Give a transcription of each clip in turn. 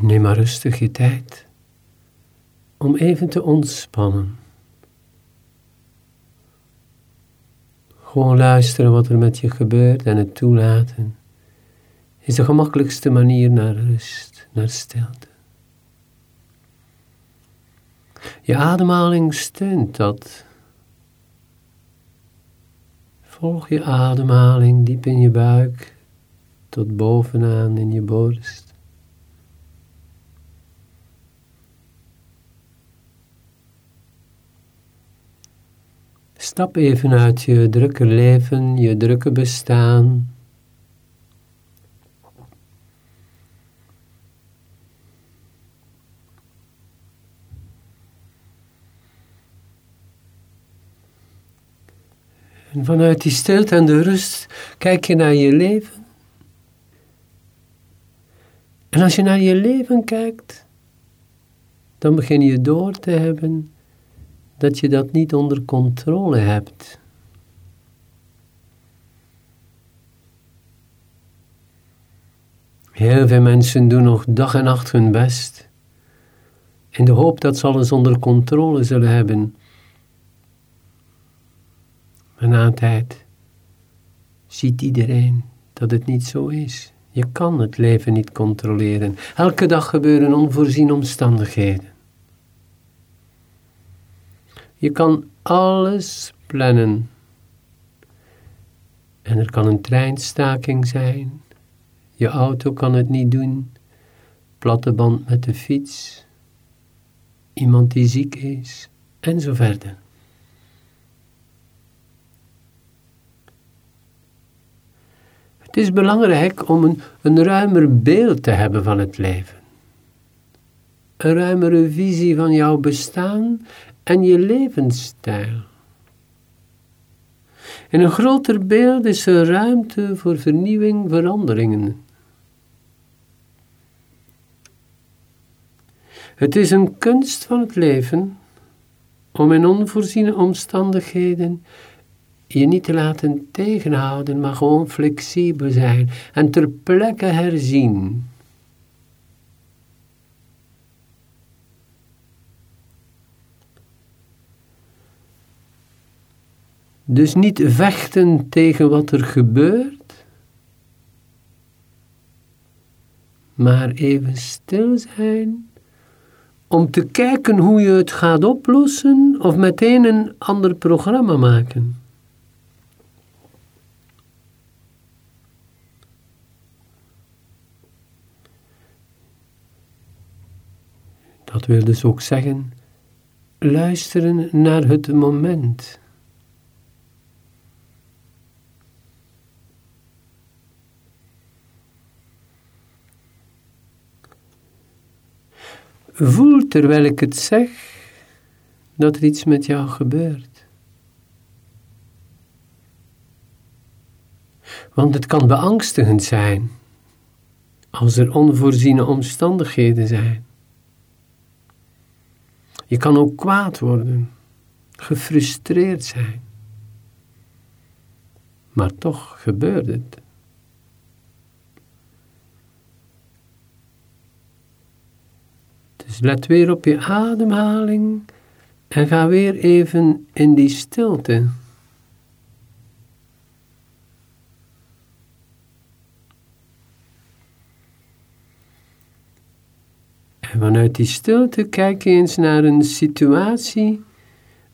Neem maar rustig je tijd om even te ontspannen. Gewoon luisteren wat er met je gebeurt en het toelaten is de gemakkelijkste manier naar rust, naar stilte. Je ademhaling steunt dat. Volg je ademhaling diep in je buik tot bovenaan in je borst. Stap even uit je drukke leven, je drukke bestaan. En vanuit die stilte en de rust kijk je naar je leven. En als je naar je leven kijkt, dan begin je door te hebben dat je dat niet onder controle hebt. Heel veel mensen doen nog dag en nacht hun best, in de hoop dat ze alles onder controle zullen hebben. Maar na een tijd ziet iedereen dat het niet zo is. Je kan het leven niet controleren. Elke dag gebeuren onvoorziene omstandigheden. Je kan alles plannen. En er kan een treinstaking zijn. Je auto kan het niet doen. Platte band met de fiets. Iemand die ziek is. En zo verder. Het is belangrijk om een, een ruimer beeld te hebben van het leven. Een ruimere visie van jouw bestaan en je levensstijl. In een groter beeld is er ruimte voor vernieuwing, veranderingen. Het is een kunst van het leven om in onvoorziene omstandigheden je niet te laten tegenhouden, maar gewoon flexibel zijn en ter plekke herzien. Dus niet vechten tegen wat er gebeurt, maar even stil zijn om te kijken hoe je het gaat oplossen of meteen een ander programma maken. Dat wil dus ook zeggen, luisteren naar het moment. Voel terwijl ik het zeg dat er iets met jou gebeurt. Want het kan beangstigend zijn als er onvoorziene omstandigheden zijn. Je kan ook kwaad worden, gefrustreerd zijn. Maar toch gebeurt het. Dus let weer op je ademhaling en ga weer even in die stilte. En vanuit die stilte kijk je eens naar een situatie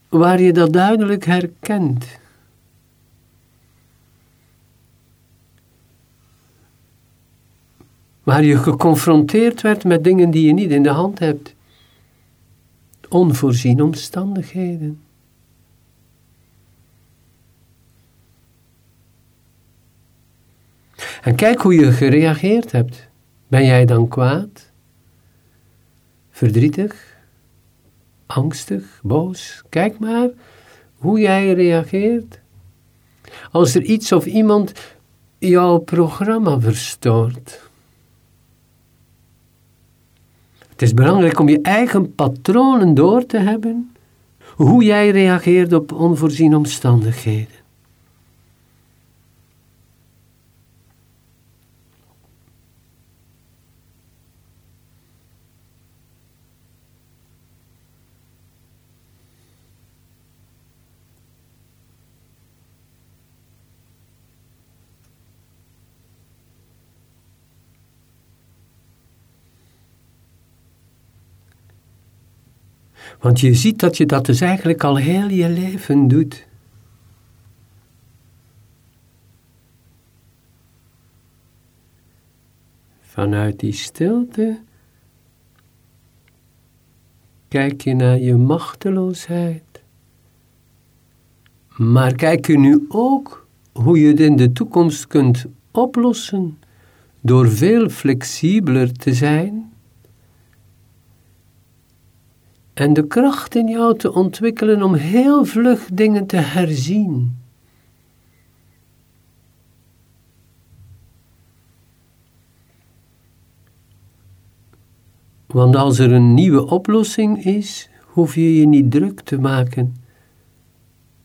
waar je dat duidelijk herkent. Waar je geconfronteerd werd met dingen die je niet in de hand hebt. Onvoorziene omstandigheden. En kijk hoe je gereageerd hebt. Ben jij dan kwaad? verdrietig, angstig, boos. Kijk maar hoe jij reageert. Als er iets of iemand jouw programma verstoort. Het is belangrijk om je eigen patronen door te hebben, hoe jij reageert op onvoorziene omstandigheden. Want je ziet dat je dat dus eigenlijk al heel je leven doet. Vanuit die stilte kijk je naar je machteloosheid. Maar kijk je nu ook hoe je het in de toekomst kunt oplossen door veel flexibeler te zijn en de kracht in jou te ontwikkelen om heel vlug dingen te herzien. Want als er een nieuwe oplossing is, hoef je je niet druk te maken,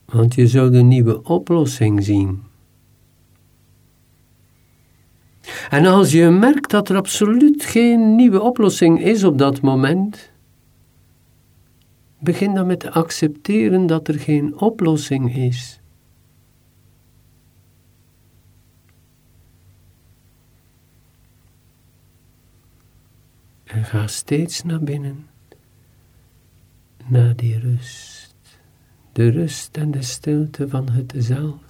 want je zult een nieuwe oplossing zien. En als je merkt dat er absoluut geen nieuwe oplossing is op dat moment, begin dan met te accepteren dat er geen oplossing is. En ga steeds naar binnen, naar die rust, de rust en de stilte van het zelf.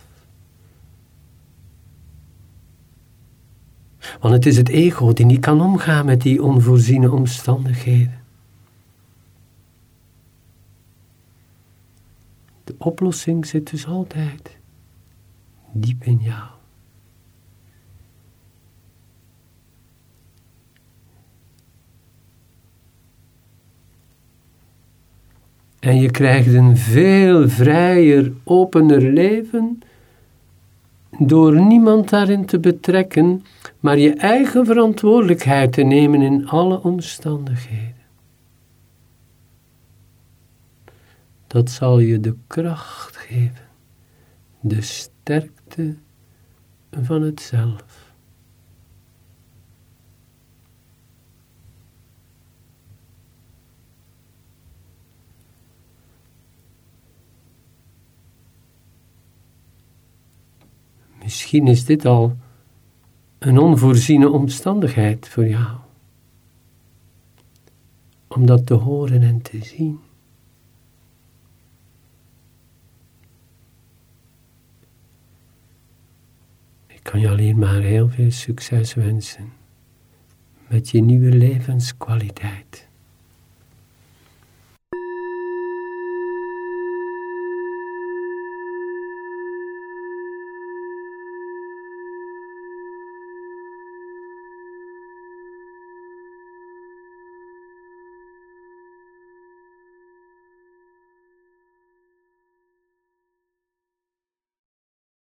Want het is het ego die niet kan omgaan met die onvoorziene omstandigheden. De oplossing zit dus altijd diep in jou. En je krijgt een veel vrijer, opener leven door niemand daarin te betrekken, maar je eigen verantwoordelijkheid te nemen in alle omstandigheden. Dat zal je de kracht geven, de sterkte van het zelf. Misschien is dit al een onvoorziene omstandigheid voor jou. Om dat te horen en te zien. Kan je alleen maar heel veel succes wensen met je nieuwe levenskwaliteit.